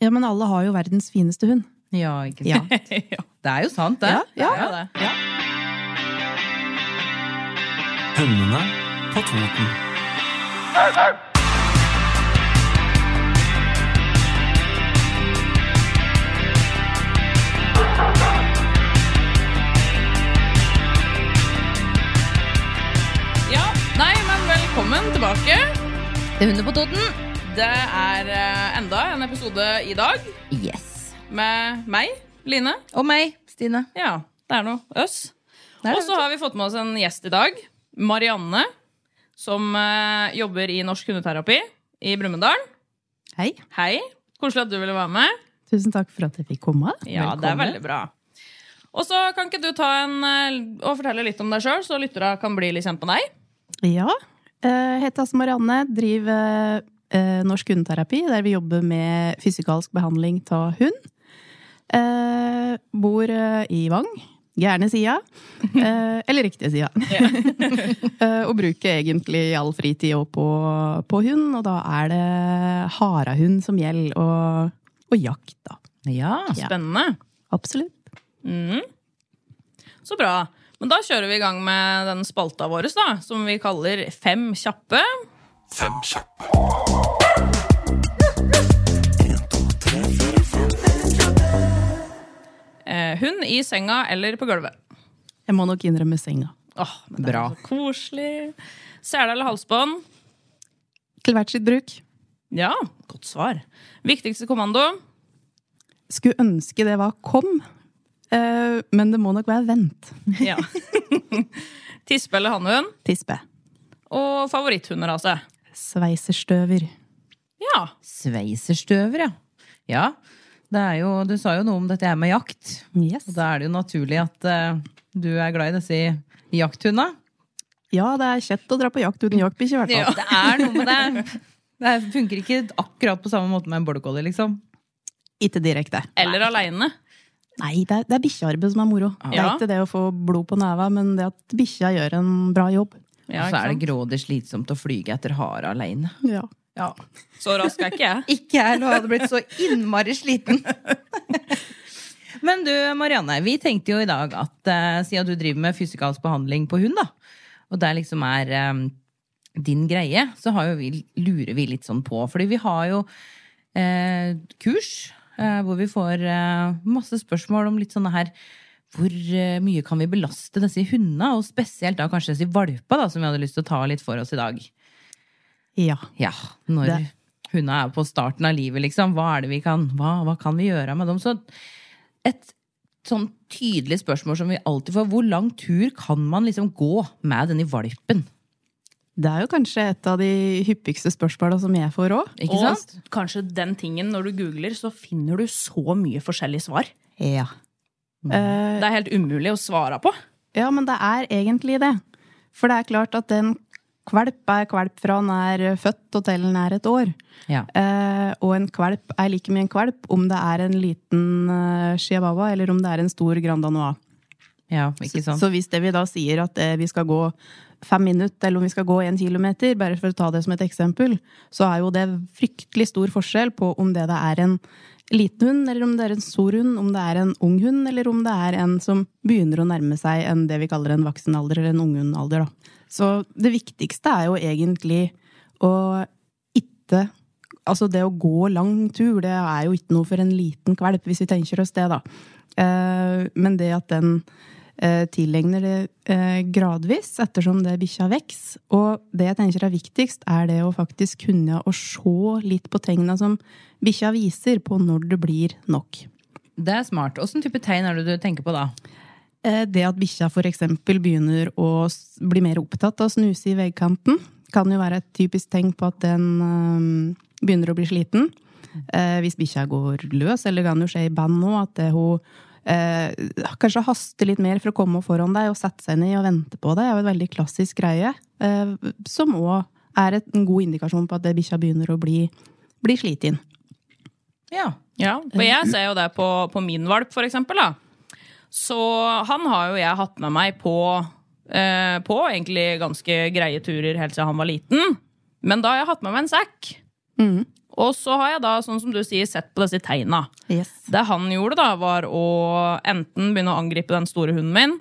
Ja, men alle har jo verdens fineste hund. Ja, ikke Ja. Det er jo sant, det. Ja, ja. Det er det. Hundene på Toten. Ja, nei, men velkommen tilbake til Hunder på Toten. Det er eh, enda en episode i dag Yes. med meg, Line. Og meg, Stine. Ja, det er noe oss. Og så har vi fått med oss en gjest i dag. Marianne, som uh, jobber i Norsk hundeterapi i Brumunddal. Hei. Hei. Koselig at du ville være med. Tusen takk for at jeg fikk komme. Ja, det er veldig bra. Og så kan ikke du ta en uh, og fortelle litt om deg sjøl, så lytterne kan bli litt kjent med deg? Ja. Jeg heter altså Marianne, driver eh, Norsk hundeterapi, der vi jobber med fysikalsk behandling av hund. Eh, bor eh, i Vang. Gærne sida. Eh, eller riktige sida. eh, og bruker egentlig all fritid òg på, på hund, og da er det harehund som gjelder, og, og jakt, da. Ja, spennende. Absolutt. Mm. Så bra. Men da kjører vi i gang med den spalta vår, da, som vi kaller Fem kjappe. Fem kjappe. Eh, hund i senga eller på gulvet. Jeg må nok innrømme senga. Åh, men det Bra. er så koselig. Sele eller halsbånd? Til hvert sitt bruk. Ja, godt svar. Viktigste kommando? Skulle ønske det var kom, eh, men det må nok være vent. Ja. Tispe eller hannhund? Tispe. Og favoritthunderase? Sveiserstøver. Ja. Sveiserstøver, ja. Ja, det jo, du sa jo noe om dette her med jakt. Yes. Og da er det jo naturlig at uh, du er glad i disse jakthunda. Ja, det er kjett å dra på jakt uten jaktbikkje, i hvert fall. Ja, Det er noe med det. Det funker ikke akkurat på samme måte med en border collie, liksom. Ikke direkte. Eller aleine? Nei, det er, det er bikkjearbeid som er moro. Det er ikke det å få blod på neva, men det at bikkja gjør en bra jobb. Ja, Og så er det grådig slitsomt å flyge etter hare aleine. Ja. Ja. Så rask er ikke jeg. Ikke jeg heller hadde blitt så innmari sliten. Men du, Marianne, vi tenkte jo i dag at uh, siden du driver med fysikalsk behandling på hund, da, og det liksom er um, din greie, så har jo vi, lurer vi litt sånn på. Fordi vi har jo uh, kurs uh, hvor vi får masse spørsmål om litt sånne her hvor eh, mye kan vi belaste disse hundene, og spesielt da kanskje disse valpa, da, som vi hadde lyst til å ta litt for oss i dag. ja. Ja, når Det- hundene er på starten av livet, liksom. Hva er det vi kan, hva, hva kan vi gjøre med dem? Så et sånn tydelig spørsmål som vi alltid får. Hvor lang tur kan man liksom gå med denne valpen? Det er jo kanskje et av de hyppigste spørsmåla som jeg får òg. Ikke Og sant? kanskje den tingen, når du googler, så finner du så mye forskjellige svar. Ja. Eh, Det er helt umulig å svare på. ja, men det er egentlig det. For det er klart at en kvalp er kvalp fra han er født og til han er et år. Ja. Eh, og en kvalp er like mye en kvalp om det er en liten eh, chihuahua eller om det er en stor Grand Danois. ja, ikke sant? Så hvis det vi da sier at eh, vi skal gå fem minutter, eller om vi skal gå en kilometer, bare for å ta det som et eksempel, så er jo det fryktelig stor forskjell på om det, det er en liten hund, eller om det er en stor hund, om det er en ung hund, eller om det er en som begynner å nærme seg en det vi kaller en voksenalder, eller en unghundalder. Så det viktigste er jo egentlig å ikke Altså det å gå lang tur, det er jo ikke noe for en liten kvalp, hvis vi tenker oss det, da. Eh, Men det at den tilegner det eh, gradvis ettersom det bikkja vokser. Og det jeg tenker er viktigst, er det å faktisk kunne å se litt på tegna som bikkja viser på når det blir nok. Det er smart. Åssen type tegn er det du tenker på da? Eh, Det at bikkja f.eks. begynner å bli mer opptatt av å snuse i veggkanten, kan jo være et typisk tegn på at den eh, begynner å bli sliten. Eh, hvis bikkja går løs, eller det kan jo skje i band nå, at hun eh, kanskje haste litt mer for å komme foran deg og sette seg ned og vente på deg, er jo en veldig klassisk greie. Eh, som òg er et, en god indikasjon på at det bikkja begynner å bli, bli sliten. Ja. Ja, for jeg ser jo det på, på min valp, for eksempel. Da. Så han har jo jeg hatt med meg på, eh, på egentlig ganske greie turer helt siden han var liten. Men da har jeg hatt med meg en sekk. Mm. Og så har jeg da, sånn som du sier, sett på disse tegna. Yes. Det han gjorde, da, var å enten begynne å angripe den store hunden min,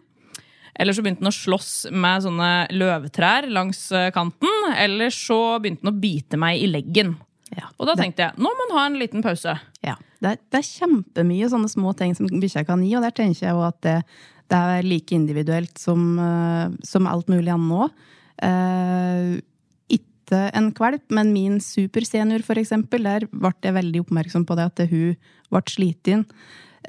eller så begynte han å slåss med sånne løvtrær langs eh, kanten, eller så begynte han å bite meg i leggen. Ja. Og da tenkte jeg nå må han ha en liten pause. Ja. Det, er, det er kjempemye sånne små ting som bikkja kan gi, og der tenker jeg at det, det er like individuelt som, eh, som alt mulig annet òg. Uh, en kvalp, men min supersenior, for eksempel, der ble jeg veldig oppmerksom på det at hun ble sliten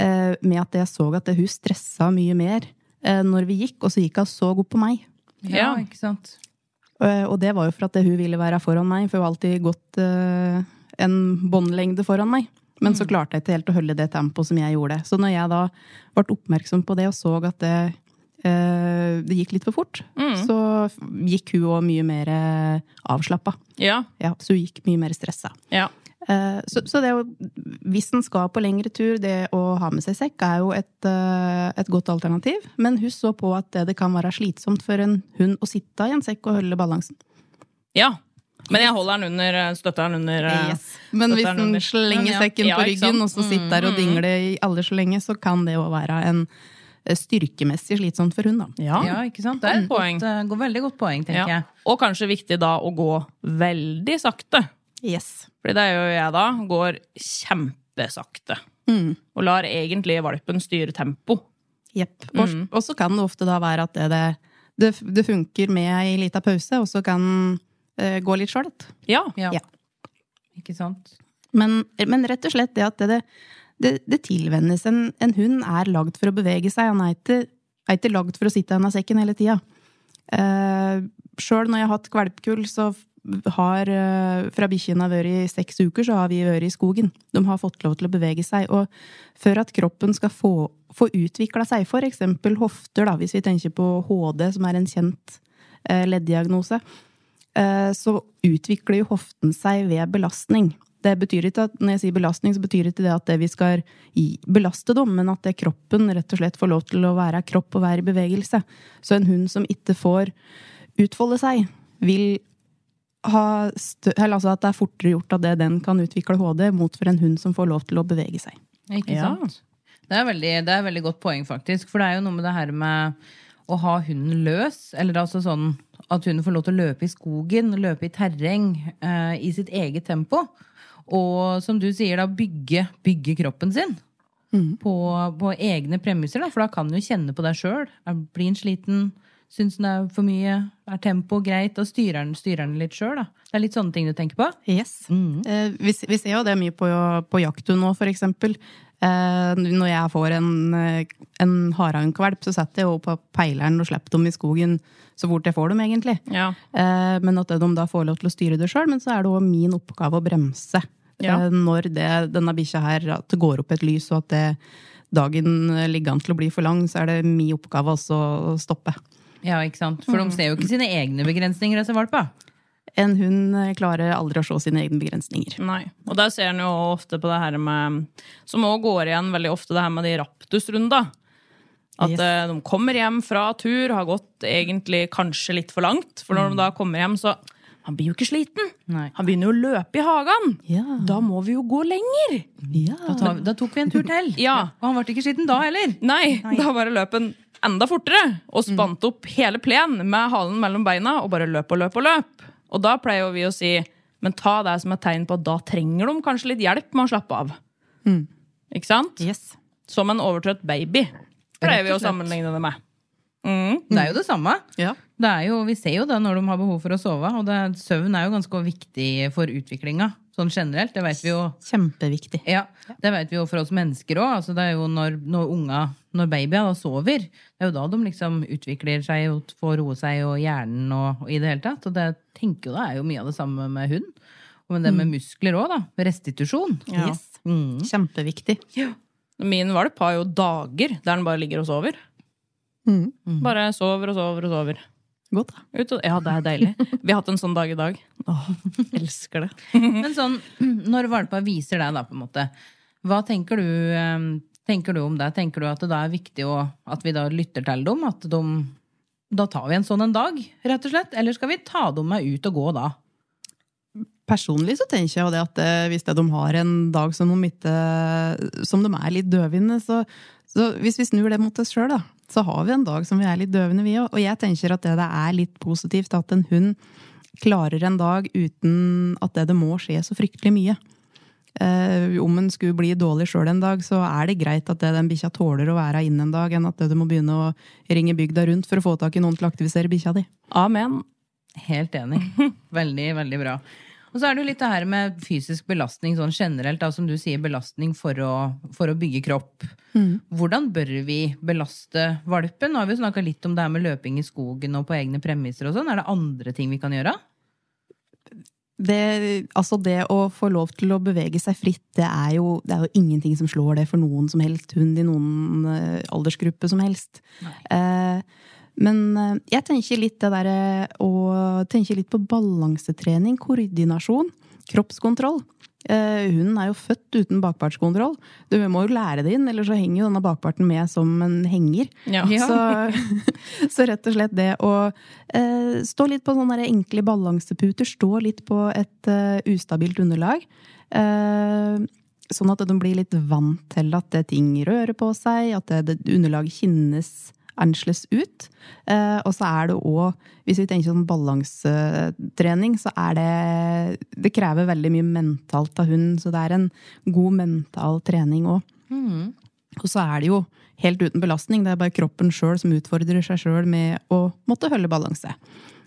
uh, med at jeg så at hun stressa mye mer uh, når vi gikk, og så gikk hun så godt på meg. ja, Ja. ikke sant? Uh, og det var jo for at hun ville være foran meg, for hun har alltid gått en båndlengde foran meg. Men så klarte jeg ikke helt å holde det tempoet som jeg gjorde. Så når jeg da ble oppmerksom på det og så at det, det gikk litt for fort, så gikk hun òg mye mer avslappa. Ja, Ja, så hun gikk mye mer stressa. ja. Uh, så, så det å, hvis en skal på lengre tur, det å ha med seg sekk er jo et, uh, et godt alternativ. Men husk så på at det, det kan være slitsomt for en hund å sitte i en sekk og holde balansen. ja. Men jeg holder den under, støtter den under yes. Men hvis den slenger sekken ja, på ryggen, og så sitter der og Mm, mm, dingler i alle så lenge, så kan det jo være en eh, styrkemessig slitsomt for hun, da. Ja. Ja, ikke sant? Det er et Poeng. godt, går veldig godt poeng, tenker Ja. jeg. Og kanskje viktig da å gå veldig sakte. Yes. Fordi det gjør jeg da. Går kjempesakte. Mm. Og lar egentlig valpen styre tempo. Jepp. Mm. og så kan det ofte da være at det, det, det, det funker med ei lita pause, og så kan eh, gå litt sjøl. Ja. Ja. Ja. Ikke sant? Men, men rett og slett det at det, det, det tilvennes. En, en hund er lagd for å bevege seg. Han er ikke, er ikke lagd for å sitte i sekken hele tida. Uh, Sjøl når jeg har hatt kvalpkull, så har eh, fra bikkjene vært i seks uker, så har vi vært i skogen. De har fått lov til å bevege seg. Og for at kroppen skal få, få utvikla seg, for eksempel hofter, da, hvis vi tenker på HD, som er en kjent eh, ledddiagnose, eh, så utvikler jo hoften seg ved belastning. Det betyr ikke at, Når jeg sier belastning, så betyr ikke det at det vi skal belaste dem, men at det kroppen rett og slett får lov til å være kropp og være i bevegelse. Så en hund som ikke får utfolde seg, vil ha stø eller altså at det er fortere gjort at det den kan utvikle HD, mot for en hund som får lov til å bevege seg. Ikke Ja. sant? Det er, veldig, det er veldig godt poeng, faktisk. For det er jo noe med det her med å ha hunden løs. Eller altså sånn at hunden får lov til å løpe i skogen, løpe i terreng, eh, i sitt eget tempo. Og som du sier, da bygge, bygge kroppen sin. På, på egne premisser, da, for da kan du kjenne på deg sjøl. Blir en sliten? Syns den er for mye? Er tempo greit? Og styrer den, styrer den litt sjøl, da. Det er litt sånne ting du tenker på. Yes. Eh, vi, vi ser jo det mye på, på jakthund nå, for eksempel. Eh, når jeg får en, en harehundkvalp, så setter jeg jo på peileren og slipper dem i skogen så fort jeg får dem, egentlig. Ja. Eh, men at de da får lov til å styre det sjøl. Men så er det òg min oppgave å bremse Ja. eh, når det, denne bikkja her at det går opp et lys, og at det, dagen ligger an til å bli for lang, så er det min oppgave også å stoppe. Ja, ikke sant? For de ser jo ikke sine egne begrensninger, disse valpa. En hund eh, klarer aldri å se sine egne begrensninger. Nei. Og der ser en jo ofte på det her med Som òg går igjen veldig ofte, det her med de raptusrunda. At Yes. eh, de kommer hjem fra tur, har gått egentlig kanskje litt for langt. For når de da kommer hjem, så Han blir jo ikke sliten. Nei. Han begynner jo å løpe i hagen. Ja. Da må vi jo gå lenger. Da, tar, da tok vi en tur til. Ja. Og han ble ikke sliten da heller. Nei, da bare løp han enda fortere og spant opp hele plen med halen mellom beina og bare løp og løp og løp. Og da pleier jo vi å si men ta det som et tegn på at da trenger de kanskje litt hjelp med å slappe av. Ikke sant? Yes. Som en overtrøtt baby, pleier vi å sammenligne det med. Mm. Det er jo det samme. Ja. Det jo, vi ser jo det når de har behov for å sove, og det, søvn er jo ganske viktig for utviklinga. Sånn generelt. Det vet vi jo. Kjempeviktig. Ja, det vet vi jo for oss mennesker òg. Altså, det er jo når, når unga, når babyer da sover, det er jo da de liksom utvikler seg og får roe seg og hjernen og, og i det hele tatt. Og det tenker jo da er jo mye av det samme med hund. Og det med muskler òg, da. Restitusjon. Ja. Yes. Mm. Kjempeviktig. Min valp har jo dager der den bare ligger og sover. Mm. Bare sover og sover og sover. Godt, da. Ut og, ja, det er deilig. Vi har hatt en sånn dag i dag. Åh, elsker det. Men sånn, når valpa viser deg, da, på en måte, hva tenker du, eh, tenker du om det? Tenker du at det da er viktig å, at vi da lytter til dem? At de Da tar vi en sånn en dag, rett og slett? Eller skal vi ta dem med ut og gå da? Personlig så tenker jeg at eh, hvis de har en dag som de, ikke, som de er litt døvende, så, så hvis vi snur det mot oss sjøl, så har vi en dag som vi er litt døvende, vi òg. Og jeg tenker at det, det er litt positivt at en hund klarer en dag uten at det, det må skje så fryktelig mye. Eh, om en skulle bli dårlig sjøl en dag, så er det greit at det den bikkja tåler å være inne en dag, enn at du må begynne å ringe bygda rundt for å få tak i noen til å aktivisere bikkja di. Amen. Helt enig. Veldig, veldig bra. Og så er det jo litt det her med fysisk belastning sånn generelt, da, som du sier, belastning for å, for å bygge kropp. Hvordan bør vi belaste valpen? Nå har vi snakka litt om det her med løping i skogen og på egne premisser og sånn. Er det andre ting vi kan gjøre? det, altså det å få lov til å bevege seg fritt, det er, jo, det er jo ingenting som slår det for noen som helst hund i noen eh, aldersgruppe som helst. Eh, men eh, jeg tenker litt det derre å tenke litt på balansetrening, koordinasjon, kroppskontroll. Eh, hunden er jo født uten bakpartskontroll. Du må jo lære det inn, eller så henger jo denne bakparten med som en henger. Ja. Så, så rett og slett det å eh, stå litt på sånne enkle balanseputer, stå litt på et ustabilt underlag. Eh, sånn at de blir litt vant til at det ting rører på seg, at det, det underlaget kinnes ansles ut. Eh, og så er det òg, hvis vi tenker sånn balansetrening, så er det Det krever veldig mye mentalt av hunden, så det er en god mental trening òg. Og så er det jo helt uten belastning. Det er bare kroppen sjøl som utfordrer seg sjøl med å måtte holde balanse.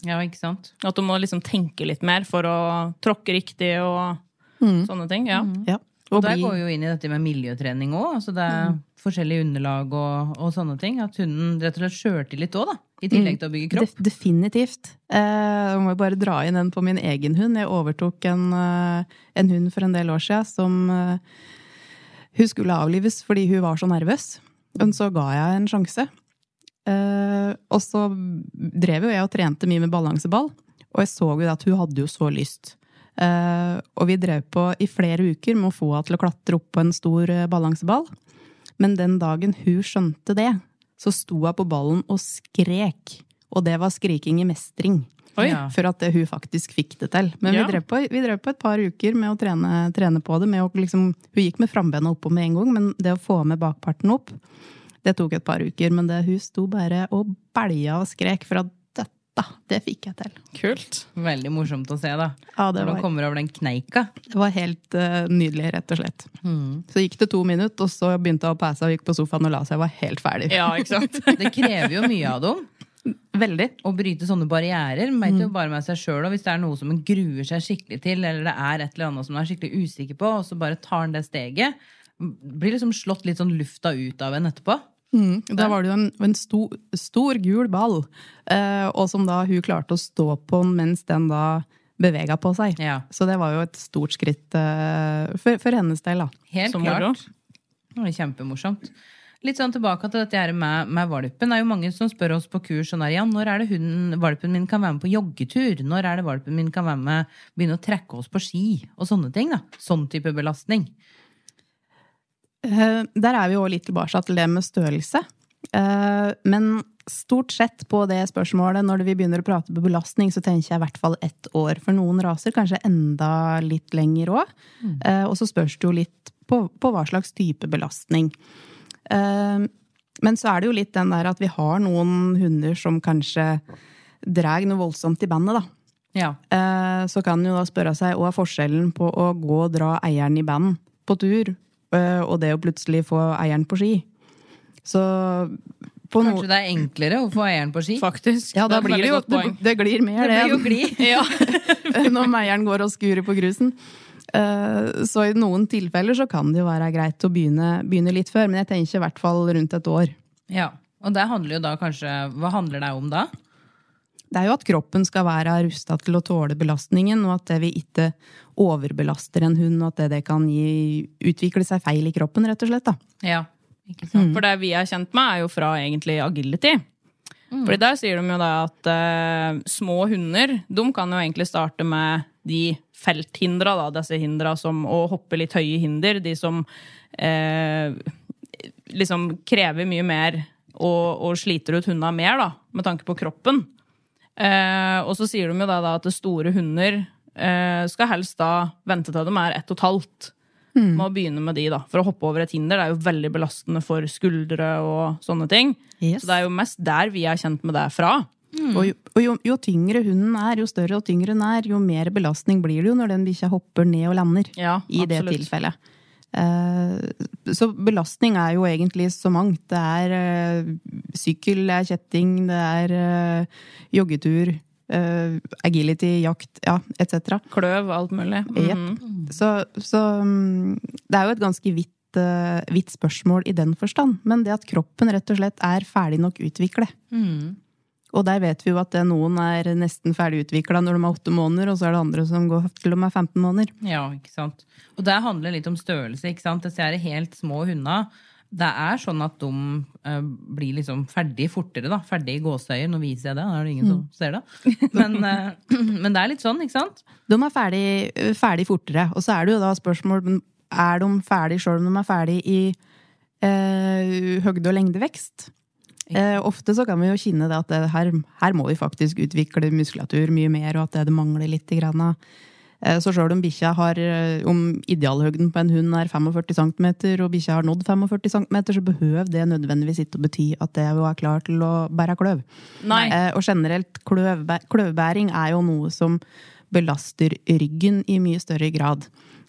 Ja, ikke sant? At du må liksom tenke litt mer for å tråkke riktig og sånne ting. Ja. Ja. Og der går vi jo inn i dette med miljøtrening òg. Altså det er forskjellige underlag og, og sånne ting. At hunden rett og slett sjøltillit òg, da. I tillegg til å bygge kropp. De definitivt. Eh, jeg må bare dra inn den på min egen hund. Jeg overtok en, eh, en hund for en del år siden som eh, Hun skulle avlives fordi hun var så nervøs. Men så ga jeg en sjanse. Eh, og så drev jo jeg og trente mye med balanseball. Og jeg så jo at hun hadde jo så lyst. Eh, og vi drev på i flere uker med å få henne til å klatre opp på en stor eh, balanseball. Men den dagen hun skjønte det, så sto hun på ballen og skrek. Og det var skriking i mestring. Oi. For at det, hun faktisk fikk det til. Men Ja. vi, drev på, vi drev på et par uker med å trene, trene på det. Med å liksom, hun gikk med frambena oppå med en gang, men det å få med bakparten opp, det tok et par uker. Men det, hun sto bare og belja og skrek for at dette, det fikk jeg til. Kult. Veldig morsomt å se, da. Ja, det Når var, kommer over den kneika. det var helt uh, nydelig, rett og slett. Så gikk det to minutter, og så begynte hun å passe og gikk på sofaen og la seg. Jeg var helt ferdig. Ja, ikke sant? Det krever jo mye av dem. Veldig. Å bryte sånne barrierer. Vet jo bare med seg selv, og Hvis det er noe som en gruer seg skikkelig til, eller det er et eller annet som en er skikkelig usikker på, og så bare tar en det steget, blir liksom slått litt sånn lufta ut av en etterpå. Mm. Da var det jo en, en stor, stor gul ball, eh, og som da hun klarte å stå på mens den da bevega på seg. Ja. Så det var jo et stort skritt eh, for, for hennes del, da. Helt som klart. Det var kjempemorsomt. Litt sånn tilbake til dette her med, med valpen. Det er jo mange som spør oss på kurs sånn her, ja, når er det hunden, valpen min kan være med på joggetur? Når er det valpen min kan være med, begynne å trekke oss på ski? Og sånne ting. da. Sånn type belastning. Eh, der er vi jo litt tilbake til det med størrelse. Eh, men stort sett på det spørsmålet, når vi begynner å prate på belastning, så tenker jeg i hvert fall ett år. For noen raser kanskje enda litt lenger òg. Og så spørs det jo litt på, på hva slags type belastning. Eh, Men så er det jo litt den der at vi har noen hunder som kanskje drar noe voldsomt i bandet, da. Ja. Eh, Så kan en jo da spørre seg hva er forskjellen på å gå og dra eieren i band på tur, eh, og det å plutselig få eieren på ski. Så på Kanskje det er enklere å få eieren på ski? Faktisk. ja, da Det blir det jo det, det glir mer, Det blir jo gli. Når eieren går og skurer på grusen. Eh, Så i noen tilfeller så kan det jo være greit å begynne, begynne litt før, men jeg tenker i hvert fall rundt et år. Ja. Og det handler jo da kanskje Hva handler det om da? Det er jo at kroppen skal være rusta til å tåle belastningen, og at det vi ikke overbelaster en hund, og at det, det kan gi, utvikle seg feil i kroppen, rett og slett. da. Ja, ikke sant? For det vi er kjent med, er jo fra egentlig agility. Fordi der sier de jo da at uh, små hunder de kan jo egentlig starte med de felthindra, da, disse hindra som å hoppe litt høye hinder. De som uh, liksom krever mye mer og, og sliter ut hundene mer, da, med tanke på kroppen. Eh, og så sier de jo da, da at store hunder eh, skal helst da vente til de er ett og et halvt. Med å begynne med de, da. For å hoppe over et hinder det er jo veldig belastende for skuldre og sånne ting. Yes. Så det er jo mest der vi er kjent med det fra. Og, jo, og jo, jo tyngre hunden er, jo større og tyngre den er, jo mer belastning blir det jo når den bikkja hopper ned og lander. Ja, I det tilfellet. Eh, så belastning er jo egentlig så mangt. Det er eh, sykkel, det er kjetting, det er eh, joggetur, agility, jakt, ja, etc. Kløv, alt mulig. Jepp. Mhm. Så, så mm, det er jo et ganske vidt, vidt spørsmål i den forstand. Men det at kroppen rett og slett er ferdig nok utviklet. Og der vet vi jo at noen er nesten ferdigutvikla når de er åtte måneder, og så er det andre som går til de er 15 måneder. Ja, ikke sant. Og det handler litt om størrelse. ikke sant? Disse er helt små hundene, det er sånn at de uh, blir liksom ferdig fortere, da. Ferdig i gåseøyer. Nå viser jeg det, da er det ingen som ser det. Men, uh, men det er litt sånn, ikke sant? De er ferdig, ferdig fortere. Og så er det jo da spørsmål er de ferdig sjøl om de er ferdig i eh, høgde- og lengdevekst. Eh, ofte så kan vi jo kjenne det at det her, her må vi faktisk utvikle muskulatur mye mer, og at det, det mangler litt. Grann. Eh, Så sjøl om bikkja har eh, Om idealhøgden på en hund er 45 cm, og bikkja har nådd 45 cm, så behøver det nødvendigvis ikke å bety at det er klar til å bære kløv. Eh, Og generelt, kløvbæ kløvbæring er jo noe som belaster ryggen i mye større grad.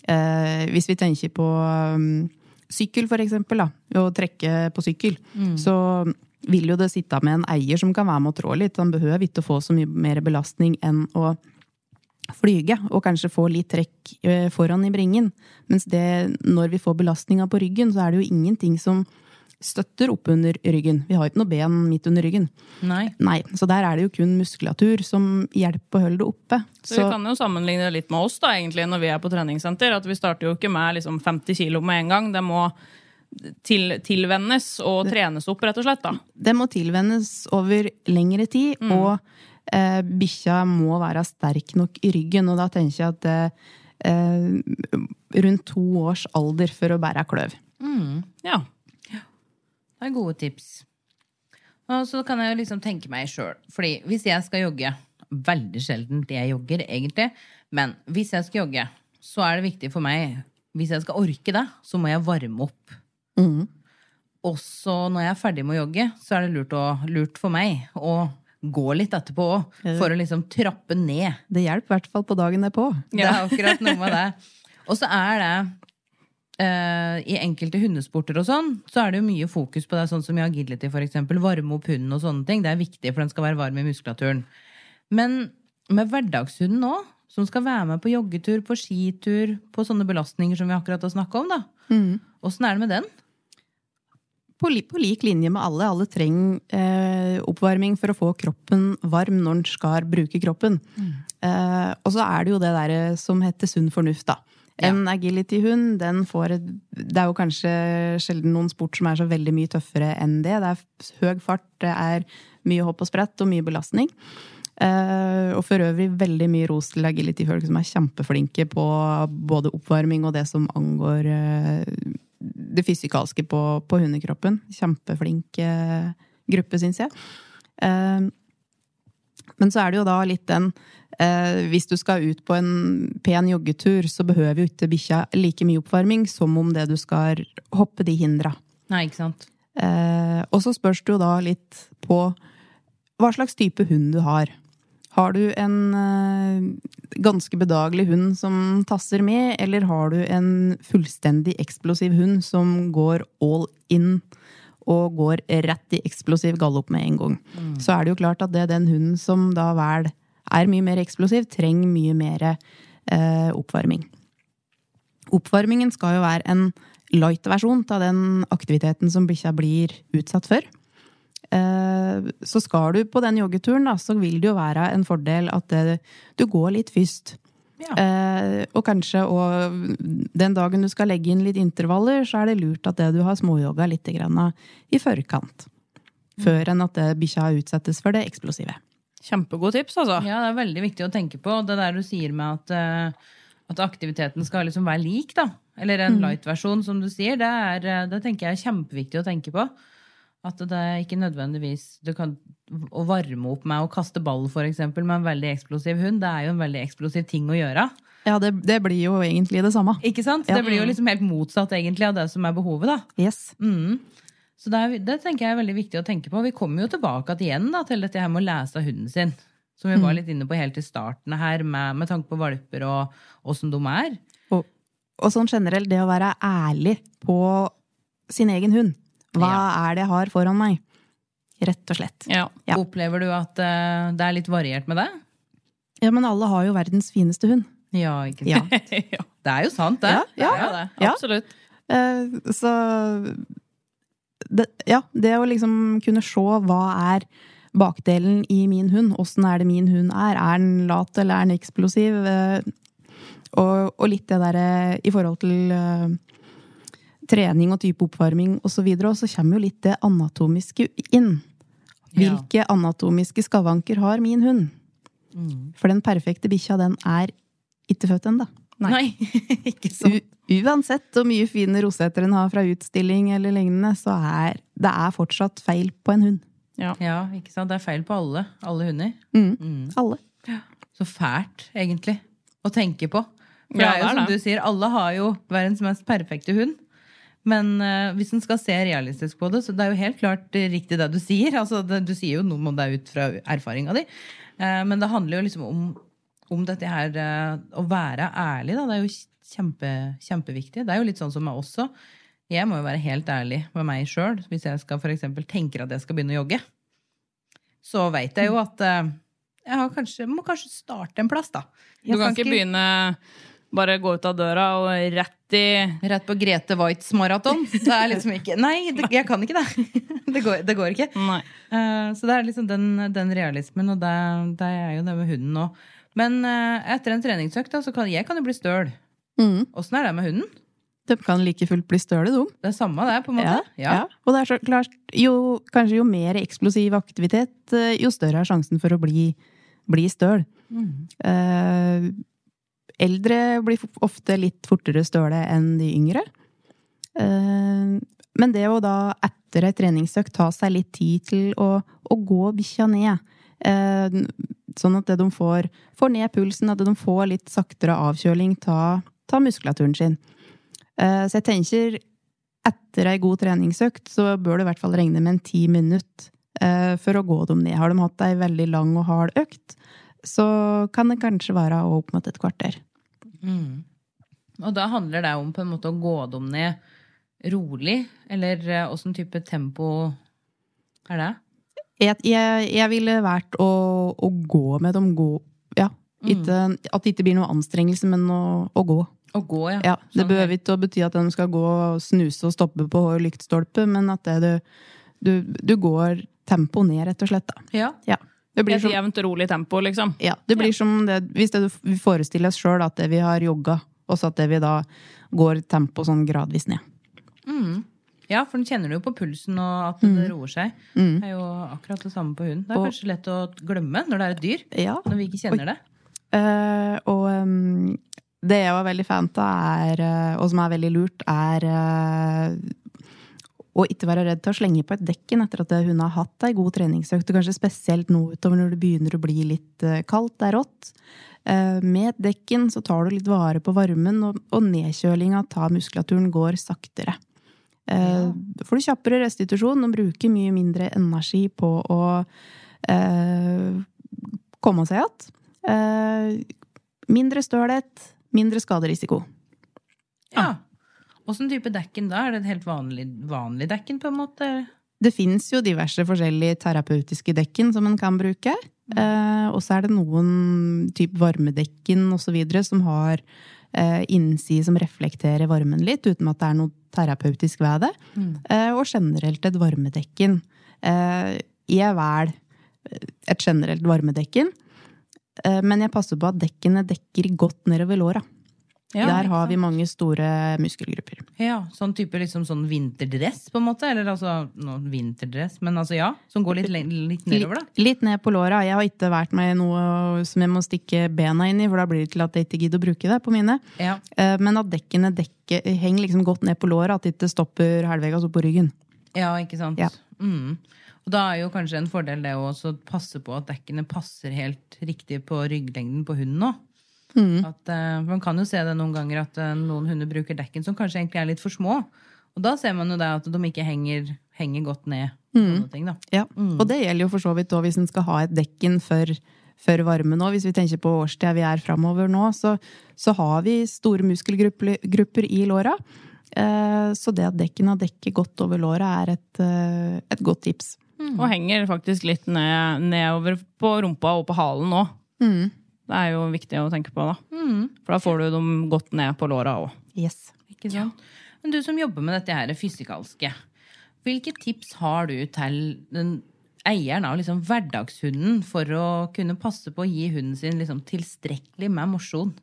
Eh, hvis vi tenker på um, sykkel, for eksempel, da, å trekke på sykkel, så vil jo det sitte med en eier som kan være med å trå litt. Han behøver ikke å få så mye mer belastning enn å flyge, og kanskje få litt trekk eh, foran i bringen. Mens det, når vi får belastninga på ryggen, så er det jo ingenting som støtter opp under ryggen. Vi har ikke noe ben midt under ryggen. Nei. Nei, så der er det jo kun muskulatur som hjelper å holde det oppe. Så, vi kan jo sammenligne det litt med oss da, egentlig, når vi er på treningssenter. At vi starter jo ikke med liksom 50 kilo med en gang. Det må til, tilvennes og trenes opp, rett og slett. da. Det må tilvennes over lengre tid, og eh, bikkja må være sterk nok i ryggen. Og da tenker jeg at eh, eh, rundt to års alder for å bære kløv. Ja. Det er gode tips. Og så kan jeg jo liksom tenke meg sjøl. Fordi hvis jeg skal jogge Veldig sjelden jeg jogger, egentlig. Men hvis jeg skal jogge, så er det viktig for meg Hvis jeg skal orke det, så må jeg varme opp. Og så når jeg er ferdig med å jogge, så er det lurt, å, lurt for meg å gå litt etterpå òg. For å liksom trappe ned. Det hjelper i hvert fall på dagen derpå. Er akkurat noe med det. Og så er det Uh, I enkelte hundesporter og sånn, så er det jo mye fokus på det, sånn som i agility, for eksempel. Varme opp hunden og sånne ting. Det er viktig, for den skal være varm i muskulaturen. Men med hverdagshunden nå, som skal være med på joggetur, på skitur, på sånne belastninger som vi akkurat har snakka om, da. Åssen er det med den? På, li, på lik linje med alle. Alle trenger eh, oppvarming for å få kroppen varm når den skal bruke kroppen. Eh, og så er det jo det der som heter sunn fornuft, da. En agility-hund, den får et, Det er jo kanskje sjelden noen sport som er så veldig mye tøffere enn det. Det er høy fart, det er mye hopp og sprett og mye belastning. Eh, og for øvrig veldig mye ros til agility-folk som er kjempeflinke på både oppvarming og det som angår eh, det fysikalske på, på hundekroppen. Kjempeflink eh, gruppe, syns jeg. Men så er det jo da litt den eh, Hvis du skal ut på en pen joggetur, så behøver jo ikke bikkja like mye oppvarming som om det du skal hoppe de hindra. Nei, ikke sant? Eh, og så spørs det jo da litt på hva slags type hund du har. Har du en eh, ganske bedagelig hund som tasser med, eller har du en fullstendig eksplosiv hund som går all in og går rett i eksplosiv gallop med en gang? Så er det jo klart at det er den hunden som da vel er mye mer eksplosiv, trenger mye mer eh, oppvarming. Oppvarmingen skal jo være en light versjon av den aktiviteten som bikkja blir utsatt for. Eh, så skal du på den joggeturen, da, så vil det jo være en fordel at det, du går litt først. Ja. Eh, og kanskje og den dagen du skal legge inn litt intervaller, så er det lurt at det du har småjogga litt grann i forkant. Før enn at det bikkja utsettes for det eksplosive. Kjempegod tips, altså. Ja, det er veldig viktig å tenke på. Det der du sier med at, eh, at aktiviteten skal liksom være lik, da. Eller en light-versjon, som du sier. Det, er, eh, det tenker jeg er kjempeviktig å tenke på. At det er ikke nødvendigvis du kan, Å varme opp med å kaste ball, for eksempel, med en veldig eksplosiv hund, det er jo en veldig eksplosiv ting å gjøre. Ja, det, det blir jo egentlig det samme. Ikke sant? Ja. Det blir jo liksom helt motsatt egentlig av det som er behovet, da. Yes. Mm. Så det, er, det tenker jeg er veldig viktig å tenke på. Vi kommer jo tilbake igjen da, til dette her med å lese av hunden sin. Som vi var litt inne på helt i starten her, med, med tanke på valper og åssen de er. Og, og sånn generelt, det å være ærlig på sin egen hund. Hva er det jeg har foran meg? Rett og slett. Ja. Ja. Opplever du at uh, det er litt variert med det? Ja, men alle har jo verdens fineste hund. Ja, ikke sant? ja. Det er jo sant, det. Ja, ja. Det det. Ja. Absolutt. Eh, så det, Ja, det å liksom kunne se hva er bakdelen i min hund, åssen er det min hund er, er den lat eller er den eksplosiv? Eh, og, og litt det derre i forhold til trening og type oppvarming osv., og så videre, og så kommer jo litt det anatomiske inn. Ja. Hvilke anatomiske skavanker har min hund? For den perfekte bikkja, den er ikke født ennå. Nei, ikke sånn. U uansett hvor mye fine rosetter en har fra utstilling eller lignende, så er det er fortsatt feil på en hund. Ja. Ja, ikke sant. Det er feil på alle. Alle hunder. Mm. Alle. Så fælt, egentlig, å tenke på. For Ja, det er jo som du sier, alle har jo verdens mest perfekte hund. Men uh, hvis en skal se realistisk på det, så det er jo helt klart eh, riktig det du sier. Altså, det, du sier jo noe om det ut fra erfaringa di. Uh, men det handler jo liksom om, om dette her å være ærlig, da. Det er jo kjempe, kjempeviktig. Det er jo litt sånn som meg også. Jeg må jo være helt ærlig med meg sjøl hvis jeg skal for eksempel tenker at jeg skal begynne å jogge. Så veit jeg jo at jeg har kanskje, må kanskje starte en plass, da. Du kan ikke begynne bare gå ut av døra og rett i Rett på Grete Waitz maraton. Det er liksom ikke Nei, det, jeg kan ikke det. Det går, det går ikke. Nei. Eh, så det er liksom den, den realismen, og det, det er jo det med hunden nå. Men uh, etter en treningsøkt, da, så kan jeg kan jo bli støl. Mm. Er det med hunden? De kan like fullt bli støle, de. Det er samme det, på en måte. Ja, ja. Og det er så klart, jo, kanskje jo mer eksplosiv aktivitet, eh, jo større er sjansen for å bli, bli støl. Eh, eldre blir ofte litt fortere støle enn de yngre. Eh, men det å da etter ei treningsøkt ta seg litt tid til å, å gå bikkja ned, eh, sånn at de får, får ned pulsen, at de får litt saktere avkjøling ta, muskulaturen sin. Eh, Så jeg tenker etter ei god treningsøkt så bør du i hvert fall regne med en ti minutt for å gå dem ned. Har de hatt ei veldig lang og hard økt, så kan det kanskje være opp mot et kvarter. Mm. Og da handler det om på en måte å gå dem ned rolig, eller eh, åssen type tempo er det? Jeg, jeg, jeg ville vært å, å gå med dem. Gå, ja. Ikke, at det ikke blir noe anstrengelse, men å, å gå. Å gå, ja. Ja, det Sånn behøver ikke å bety at de skal gå og snuse og stoppe på lyktstolpe, men at det du, du, du går tempo ned, rett og slett. Da. Ja. Ja. Det blir Et som, jevnt, rolig tempo, liksom. ja, det blir som det, hvis det, vi forestiller oss sjøl at det vi har jogga, og så at det vi da går tempo sånn gradvis ned. Ja, for den kjenner du jo på pulsen og at det roer seg. Det er jo akkurat det samme på hunden. Det er Og- kanskje lett å glemme når det er et dyr. Ja. Når vi ikke kjenner det. Uh, og um, det jeg var veldig fan av, eh, og som er veldig lurt, er eh, å ikke være redd til å slenge på et dekken etter at hun har hatt ei god treningsøkt, og kanskje spesielt nå utover når det begynner å bli litt eh, kaldt, det er rått. Eh, med dekken så tar du litt vare på varmen, og, og nedkjølinga av muskulaturen går saktere. Ja. Da får du kjappere restitusjon og bruker mye mindre energi på å eh, komme seg igjen. Eh, mindre stølhet, mindre skaderisiko. Ja. Åssen type dekken da? Er det et helt vanlig, vanlig dekken, på en måte? Det fins jo diverse forskjellige terapeutiske dekken som en kan bruke. Eh, og så er det noen type varmedekken osv. som har eh, innside som reflekterer varmen litt, uten at det er noe terapeutisk ved det. Eh, og generelt et varmedekken. Eh, jeg velger et generelt varmedekken, eh, men jeg passer på at dekkene dekker godt nedover låra. Ja, Der har vi mange store muskelgrupper. Ja, sånn type liksom sånn vinterdress, på en måte? Eller altså nå, vinterdress, men altså ja, som går litt, litt nedover, da. Litt, litt ned på låra. Jeg har ikke vært med noe som jeg må stikke bena inn i, for da blir det til at jeg ikke gidder å bruke det på mine. Ja. Eh, Men at dekkene dekker, henger liksom godt ned på låra, at det ikke stopper halvveis opp på ryggen. Ja, ikke sant? Ja. Mm. Og da er jo kanskje en fordel det å passe på at dekkene passer helt riktig på rygglengden på hunden òg. Mm. At, uh, man kan jo se det noen ganger at uh, noen hunder bruker dekken som kanskje egentlig er litt for små. Og da ser man jo det at de ikke henger, henger godt ned. Mm. ting, da. Ja, og det gjelder jo for så vidt òg hvis en skal ha et dekken for, for varme nå. Hvis vi tenker på årstida vi er framover nå, så, så har vi store muskelgrupper i låra. Eh, Så det at dekken har dekket godt over låra, er et, et godt tips. Og henger faktisk litt ned, nedover på rumpa og på halen òg. Det er jo viktig å tenke på, da. For da får du dem godt ned på låra òg. Yes. Ikke sant? Men du som jobber med dette her fysikalske, hvilke tips har du til den eieren av liksom hverdagshunden for å kunne passe på å gi hunden sin liksom tilstrekkelig med mosjon?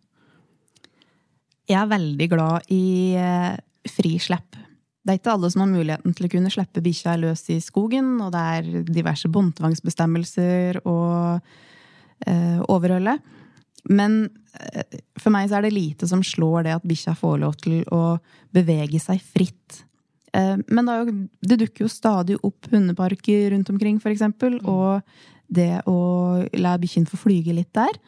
Jeg er veldig glad i eh, frislepp. Det er ikke alle som har muligheten til å kunne slippe bikkja løs i skogen, og det er diverse båndtvangsbestemmelser og eh, overholde. Men eh, for meg så er det lite som slår det at bikkja får lov til å bevege seg fritt. Eh, men det dukker jo stadig opp hundeparker rundt omkring, for eksempel, og det å la bikkjen få flyge litt der.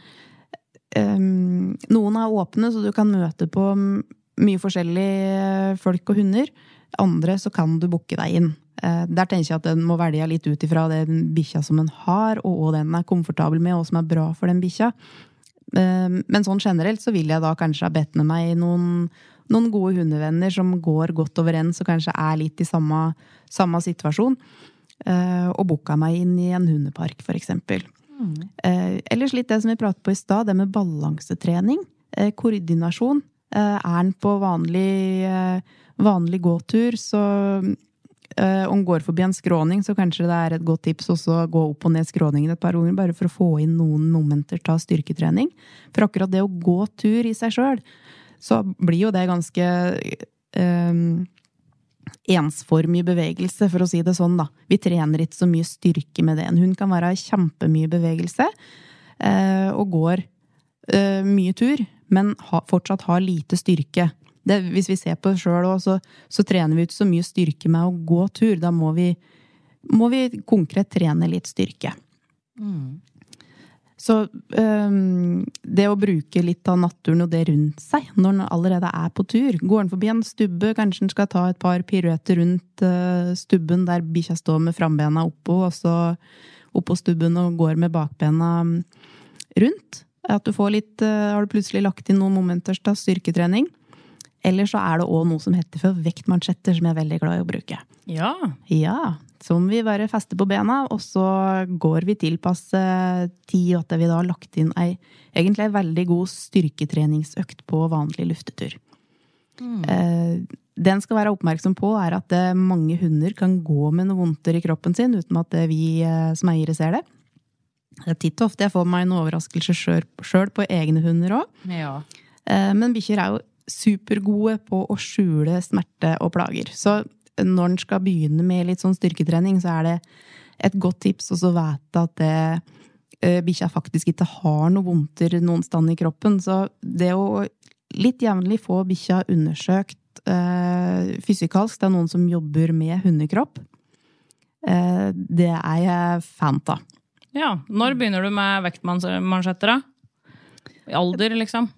Noen er åpne, så du kan møte på mye forskjellige folk og hunder. Andre så kan du booke deg inn. Eh, der tenker jeg at en må velge litt ut ifra den bikkja som en har, og hva den er komfortabel med, og som er bra for den bikkja. Eh, men sånn generelt så vil jeg da kanskje ha bedt med meg noen, noen gode hundevenner som går godt overens og kanskje er litt i samme, samme situasjon. eh, og booka meg inn i en hundepark, eksempel. Eh, ellers litt det som vi pratet på i stad, det med balansetrening. Koordinasjon. Eh, er han på vanlig, eh, vanlig gåtur, så eh, om går forbi en skråning, så kanskje det er et godt tips også å gå opp og ned skråningen et par ganger, bare for å få inn noen momenter av styrketrening. For akkurat det å gå tur i seg sjøl, så blir jo det ganske um, ensformig bevegelse, for å si det sånn, da. Vi trener ikke så mye styrke med det. En hund kan være kjempemye bevegelse uh, og går uh, mye tur, men fortsatt har lite styrke. Det, hvis vi ser på det sjøl òg, så, så trener vi ut så mye styrke med å gå tur. Da må vi, må vi konkret trene litt styrke. Så um, det å bruke litt av naturen og det rundt seg når en allerede er på tur Går en forbi en stubbe, kanskje en skal ta et par piruetter rundt uh, stubben der bikkja står med frambena oppå, og så oppå stubben og går med bakbena mm, rundt. At du får litt øh, Har du plutselig lagt inn noen momenter til styrketrening. Eller så er det òg noe som heter for vektmansjetter, som jeg er veldig glad i å bruke. Ja. Ja, som vi bare fester på bena, og så går vi tilpasset tid at vi da har lagt inn ei egentlig ei veldig god styrketreningsøkt på vanlig luftetur. Eh, det en skal være oppmerksom på, er at eh, mange hunder kan gå med noe vondter i kroppen sin uten at eh, vi eh, som eiere ser det. Det er titt og ofte jeg får meg en overraskelse sjøl på egne hunder òg. Ja. Eh, Men bikkjer er jo supergode på å skjule smerte og plager. Så når en skal begynne med litt sånn styrketrening, så er det et godt tips å vite at det, eh, bikkja faktisk ikke har noe vondter noen sted i kroppen. Så det å litt jevnlig få bikkja undersøkt eh, fysikalsk, det er noen som jobber med hundekropp, eh, det er jeg fan av. ja. Når begynner du med vektmansjetter, da? I alder, liksom?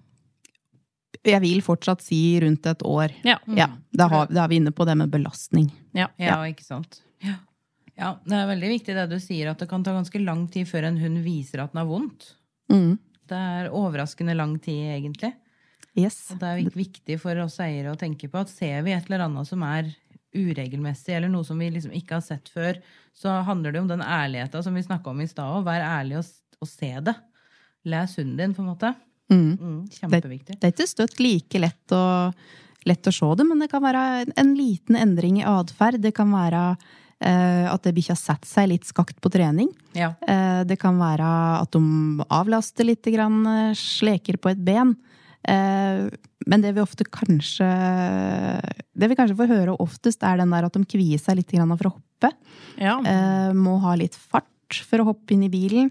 Jeg vil fortsatt si rundt et år. Ja. Ja, da, har, da er vi inne på det med belastning. Ja. Ja, ikke sant. Ja. ja, det er veldig viktig det du sier, at det kan ta ganske lang tid før en hund viser at den har vondt. Mm. Det er overraskende lang tid, egentlig. Yes. Og det er viktig for oss eiere å tenke på at ser vi et eller annet som er uregelmessig, eller noe som vi liksom ikke har sett før, så handler det om den ærligheta som vi snakka om i stad òg. Vær ærlig og, og se det. Les hunden din, på en måte. Mm. Mm, kjempeviktig. Det er ikke støtt like lett å, lett å se det, men det kan være en liten endring i atferd. Det kan være Eh, at det bikkja setter seg litt skakt på trening. Ja. Eh, det kan være at de avlaster litt, grann, eh, sleker på et ben. Eh, men det vi ofte kanskje Det vi kanskje får høre oftest, er den der at de kvier seg litt for å hoppe. Ja. Eh, må ha litt fart for å hoppe inn i bilen.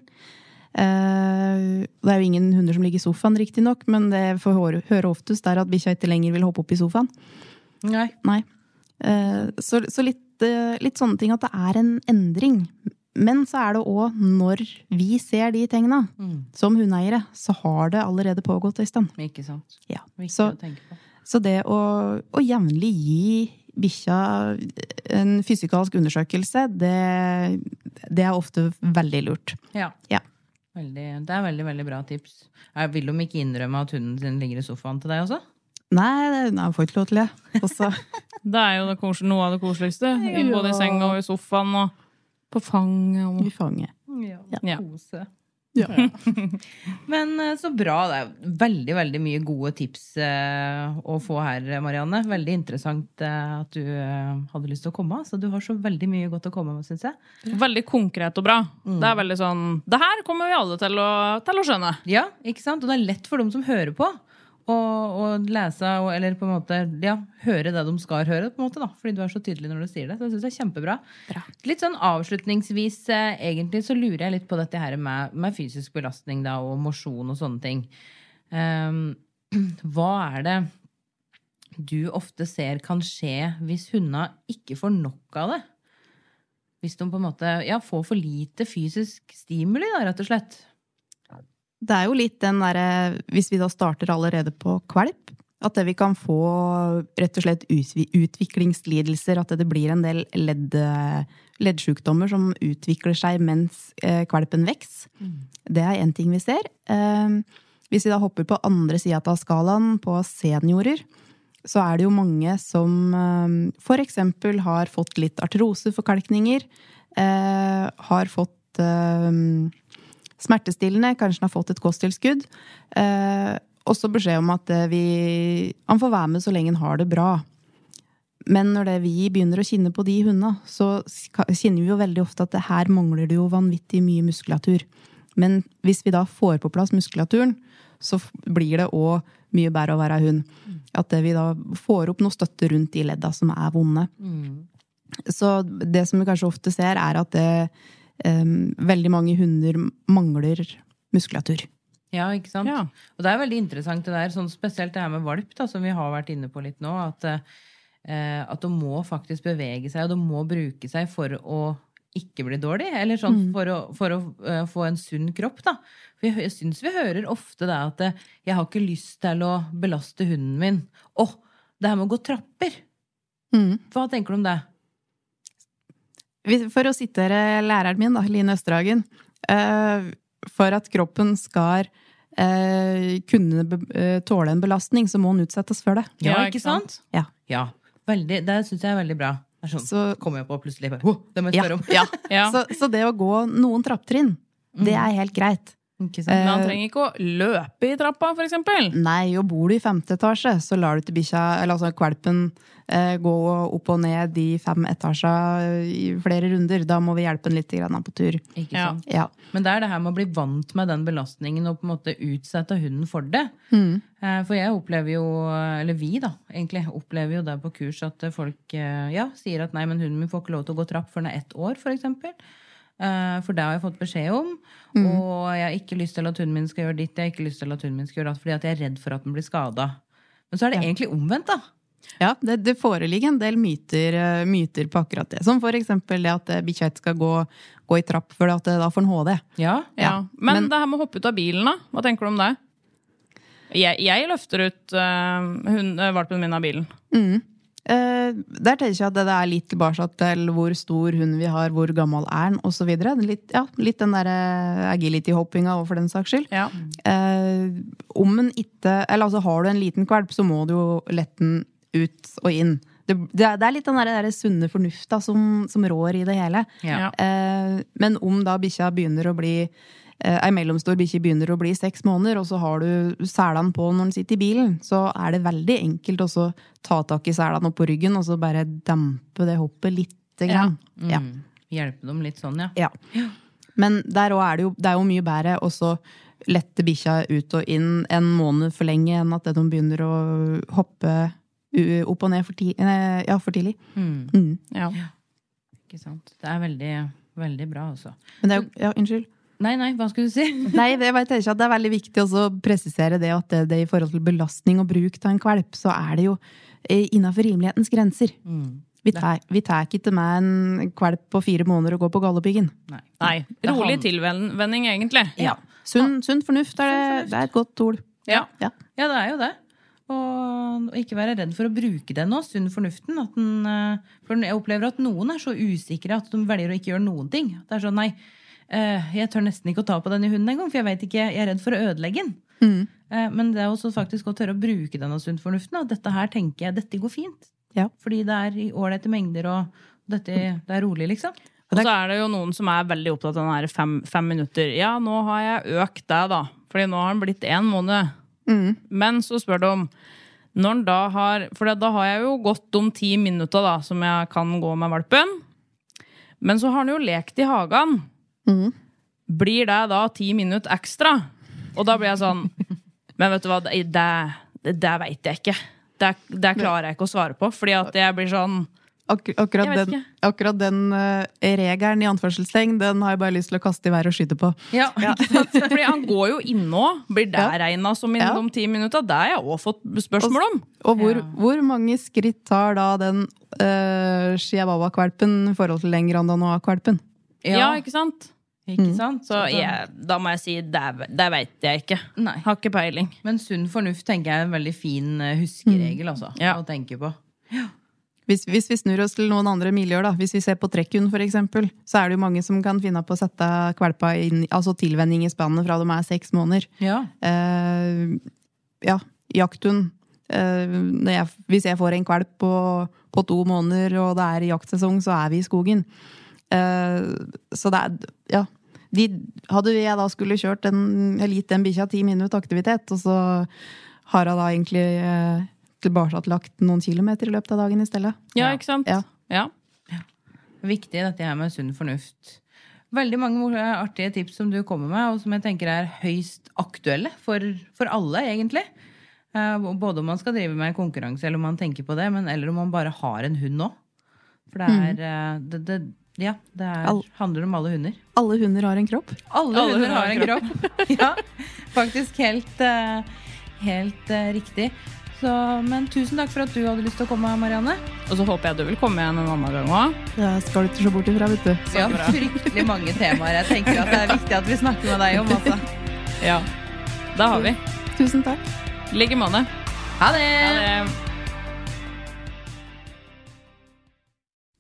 Eh, det er jo ingen hunder som ligger i sofaen, riktignok, men det vi får høre, oftest, er at bikkja ikke lenger vil hoppe opp i sofaen. Nei. Nei. Så så litt, litt sånne ting at det er en endring. Men så er det òg når vi ser de tegna, som hundeeiere, så har det allerede pågått en stund. Ikke sant. Ja. Så, så det å, å jevnlig gi bikkja en fysikalsk undersøkelse, det, det er ofte veldig lurt. Ja. Ja. Veldig, det er veldig veldig bra tips. Jeg vil de ikke innrømme at hunden sin ligger i sofaen til deg også? Nei, nei, jeg får ikke lov til det. Det er jo det kosel- noe av det koseligste. Både i senga og i sofaen og på fanget. Og... i fanget. Ja. Kose. Ja. Men eh, så bra. Det er veldig veldig mye gode tips eh, å få her, Marianne. Veldig interessant eh, at du eh, hadde lyst til å komme. Så du har så veldig mye godt å komme med, syns jeg. Veldig konkret og bra. Det er veldig sånn Det her kommer vi alle til å, til å skjønne. Ja, ikke sant? Og det er lett for dem som hører på. Å og, lese og, eller på en måte ja, høre det de skal høre, på en måte da, fordi du er så tydelig når du sier det. Så jeg synes det er kjempebra. Litt sånn avslutningsvis, eh, egentlig, så lurer jeg litt på dette her med, med fysisk belastning da, og mosjon og sånne ting. Um, hva er det du ofte ser kan skje hvis hundene ikke får nok av det? Hvis de på en måte ja, får for lite fysisk stimuli, da, rett og slett. Det er jo litt den derre Hvis vi da starter allerede på kvalp, at det vi kan få rett og slett utviklingslidelser, at det blir en del ledd, leddsjukdommer som utvikler seg mens eh, kvalpen vokser. Det er én ting vi ser. Eh, hvis vi da hopper på andre sida av skalaen, på seniorer, så er det jo mange som f.eks. har fått litt artroseforkalkninger, eh, har fått eh, smertestillende, kanskje han har fått et kosttilskudd. Eh, også beskjed om at eh, vi, han får være med så lenge han har det bra. Men når det vi begynner å kjenne på de hundene, så kjenner vi jo veldig ofte at det her mangler det jo vanvittig mye muskulatur. Men hvis vi da får på plass muskulaturen, så blir det òg mye bedre å være hund. At vi da får opp noe støtte rundt de ledda som er vonde. Så det som vi kanskje ofte ser, er at det, em, veldig mange hunder mangler muskulatur. Ja, ikke sant? Ja. Og det er veldig interessant det der, sånn spesielt det her med valp, da, som vi har vært inne på litt nå, at, eh, at de må faktisk bevege seg, og de må bruke seg for å ikke bli dårlig, eller sånn for å, for å uh, få en sunn kropp, da. For jeg, jeg syns vi hører ofte det at eh, jeg har ikke lyst til å belaste hunden min. Å, det her med å gå trapper! Mm. Hva tenker du om det? For å sitere læreren min, da, Line Østerhagen. eh, For at kroppen skal eh, kunne eh, tåle en belastning, så må den utsettes for det. Ja, ikke sant? Ja. Ja. Veldig, det syns jeg er veldig bra. Det er sånn, Så- kommer jeg på plutselig bare, oh, Det må jeg Ja, spørre om. ja. Ja. Så, så det å gå noen trapptrinn, det er helt greit. Ikke sant? Men han Eh, trenger ikke å løpe i trappa, eksempel. Nei, og bor du i femte etasje, så lar du til bikkja, eller altså kvalpen, eh, gå opp og ned de fem etasja i flere runder. Da må vi hjelpe den litt på tur. Ikke Ja. sant? Ja. Men det er det her med å bli vant med den belastningen og på en måte utsette hunden for det. Mm. Eh, For jeg opplever jo, eller vi da, egentlig, opplever jo det på kurs at folk eh, ja, sier at nei, men hunden min får ikke lov til å gå trapp før den er ett år. Eh, For det har jeg fått beskjed om. Og jeg har ikke lyst til at hunden min skal gjøre ditt, jeg har ikke lyst til at hunden min skal gjøre datt, fordi at jeg er redd for at den blir skada. Men så er det egentlig omvendt, da. Ja, det, det foreligger en del myter, eh, myter på akkurat det. Som for eksempel det at eh, bikkja ikke skal gå, gå i trapp, for at eh, da får den HD. Ja. Ja. Ja, Men, men- det her med å hoppe ut av bilen, da? Hva tenker du om det? Jeg, jeg løfter ut uh, hun, uh, valpen min av bilen. Eh, der tenker jeg at det er litt tilbake til hvor stor hund vi har, hvor gammel er den, osv. Litt, ja, litt den der eh, agility-hoppinga òg, for den saks skyld. Ja. Eh, om en ikke Eller altså, har du en liten kvalp, så må du jo lette den ut og inn. Det, det, er, det er litt den der, der sunne fornufta som, som rår i det hele. Ja. Eh, men om da bikkja begynner å bli Ei mellomstor bikkje begynner å bli seks måneder, og så har du selene på når den sitter i bilen, så er det veldig enkelt å ta tak i selene opp på ryggen og så bare dempe det hoppet lite grann. Ja. Mm. Hjelpe dem litt sånn, ja. Ja. Men der òg er det jo, det er jo mye bedre å lette bikkja ut og inn en måned for lenge enn at de begynner å hoppe opp og ned for, ti, eh, ja, for tidlig. Mm. Mm. Ja. Ikke sant. Det er veldig, veldig bra, altså. Men det er jo Ja, unnskyld. Nei, nei, hva skulle du si? Nei, det jeg tenker at det er veldig viktig også å presisere det at det, det i forhold til belastning og bruk av en kvalp, så er det jo eh, innafor rimelighetens grenser. Mm. Vi tar, vi tar ikke med en kvalp på fire måneder og går på Galdhøpiggen. Nei. Nei, rolig han- tilvenning, egentlig. Ja. Sunn, sunn fornuft er det, det er et godt ord. Ja. Ja. Ja, det er jo det. Og ikke være redd for å bruke den nå, sunn fornuften. At den, eh, for jeg opplever at noen er så usikre at de velger å ikke gjøre noen ting. Det er sånn, nei, jeg tør nesten ikke å ta på denne hunden engang, for jeg vet ikke, jeg er redd for å ødelegge den. Mm. Eh, Men det er også faktisk å tørre å bruke denne sunn fornuften. At dette her tenker jeg, dette går fint. Ja. Fordi det er i ålreite mengder, og dette, det er rolig, liksom. Og så er det jo noen som er veldig opptatt av den her fem, fem minutter. Ja, nå har jeg økt det, da. Fordi nå har den blitt én måned. Mm. Men så spør du om når den da har For da har jeg jo gått de ti minutta da, som jeg kan gå med valpen. Men så har den jo lekt i hagen. Mm. Blir det da ti minutter ekstra? Og da blir jeg sånn Men vet du hva, det, det, det veit jeg ikke. Det, det klarer jeg ikke å svare på. Fordi at jeg blir sånn Ak akkurat Jeg den, akkurat den uh, regelen i anførselstegn, den har jeg bare lyst til å kaste i været og skyte på. Ja, Fordi han går jo innå. Blir det Ja. regna som Ja. innom ti minutter? Det har jeg òg fått spørsmål om. Og hvor, Ja. hvor mange skritt tar da den uh, chihuahua-kvalpen i forhold til den grandanois-kvalpen? Ja, ikke sant? Ikke sant? Så jeg, da må jeg si det, det veit jeg ikke. Nei. Har ikke peiling. Men sunn fornuft tenker jeg er en veldig fin eh, huskeregel altså, Ja. å tenke på. Hvis, hvis vi snur oss til noen andre miljøer, da, hvis vi ser på trekkhund for eksempel, så er det jo mange som kan finne på å sette kvalpa inn, altså tilvenning i spannet fra de er seks måneder. Ja. Eh, ja, jakthund. Eh, hvis jeg får en kvalp på, på to måneder, og det er jaktsesong, så er vi i skogen. Eh, så det er Ja. De, hadde jeg da skulle kjørt en, eller gitt den bikkja ti minutter aktivitet, og så har hun da egentlig eh, tilbakelagt noen kilometer i løpet av dagen i stedet. Ja, ikke sant? Ja. Ja. Viktig dette her med sunn fornuft. Veldig mange artige tips som du kommer med, og som jeg tenker er høyst aktuelle for, for alle, egentlig. Eh, Både om man skal drive med konkurranse, eller om man tenker på det, men eller om man bare har en hund nå. For det er, mm. det, det, ja, det er, All- handler om alle hunder. Alle hunder har en kropp. Alle, hunder har en kropp. ja, faktisk helt, eh, helt eh, riktig. Så, men tusen takk for at du hadde lyst til å komme, Marianne. Og så håper jeg du vil komme igjen en annen gang òg. Jeg skal du ikke se bort ifra, vet du. Vi har fryktelig mange temaer jeg tenker at det er viktig at vi snakker med deg om. Altså. Ja. Da har vi. Tusen takk. I like måte. Ha det! Ha det.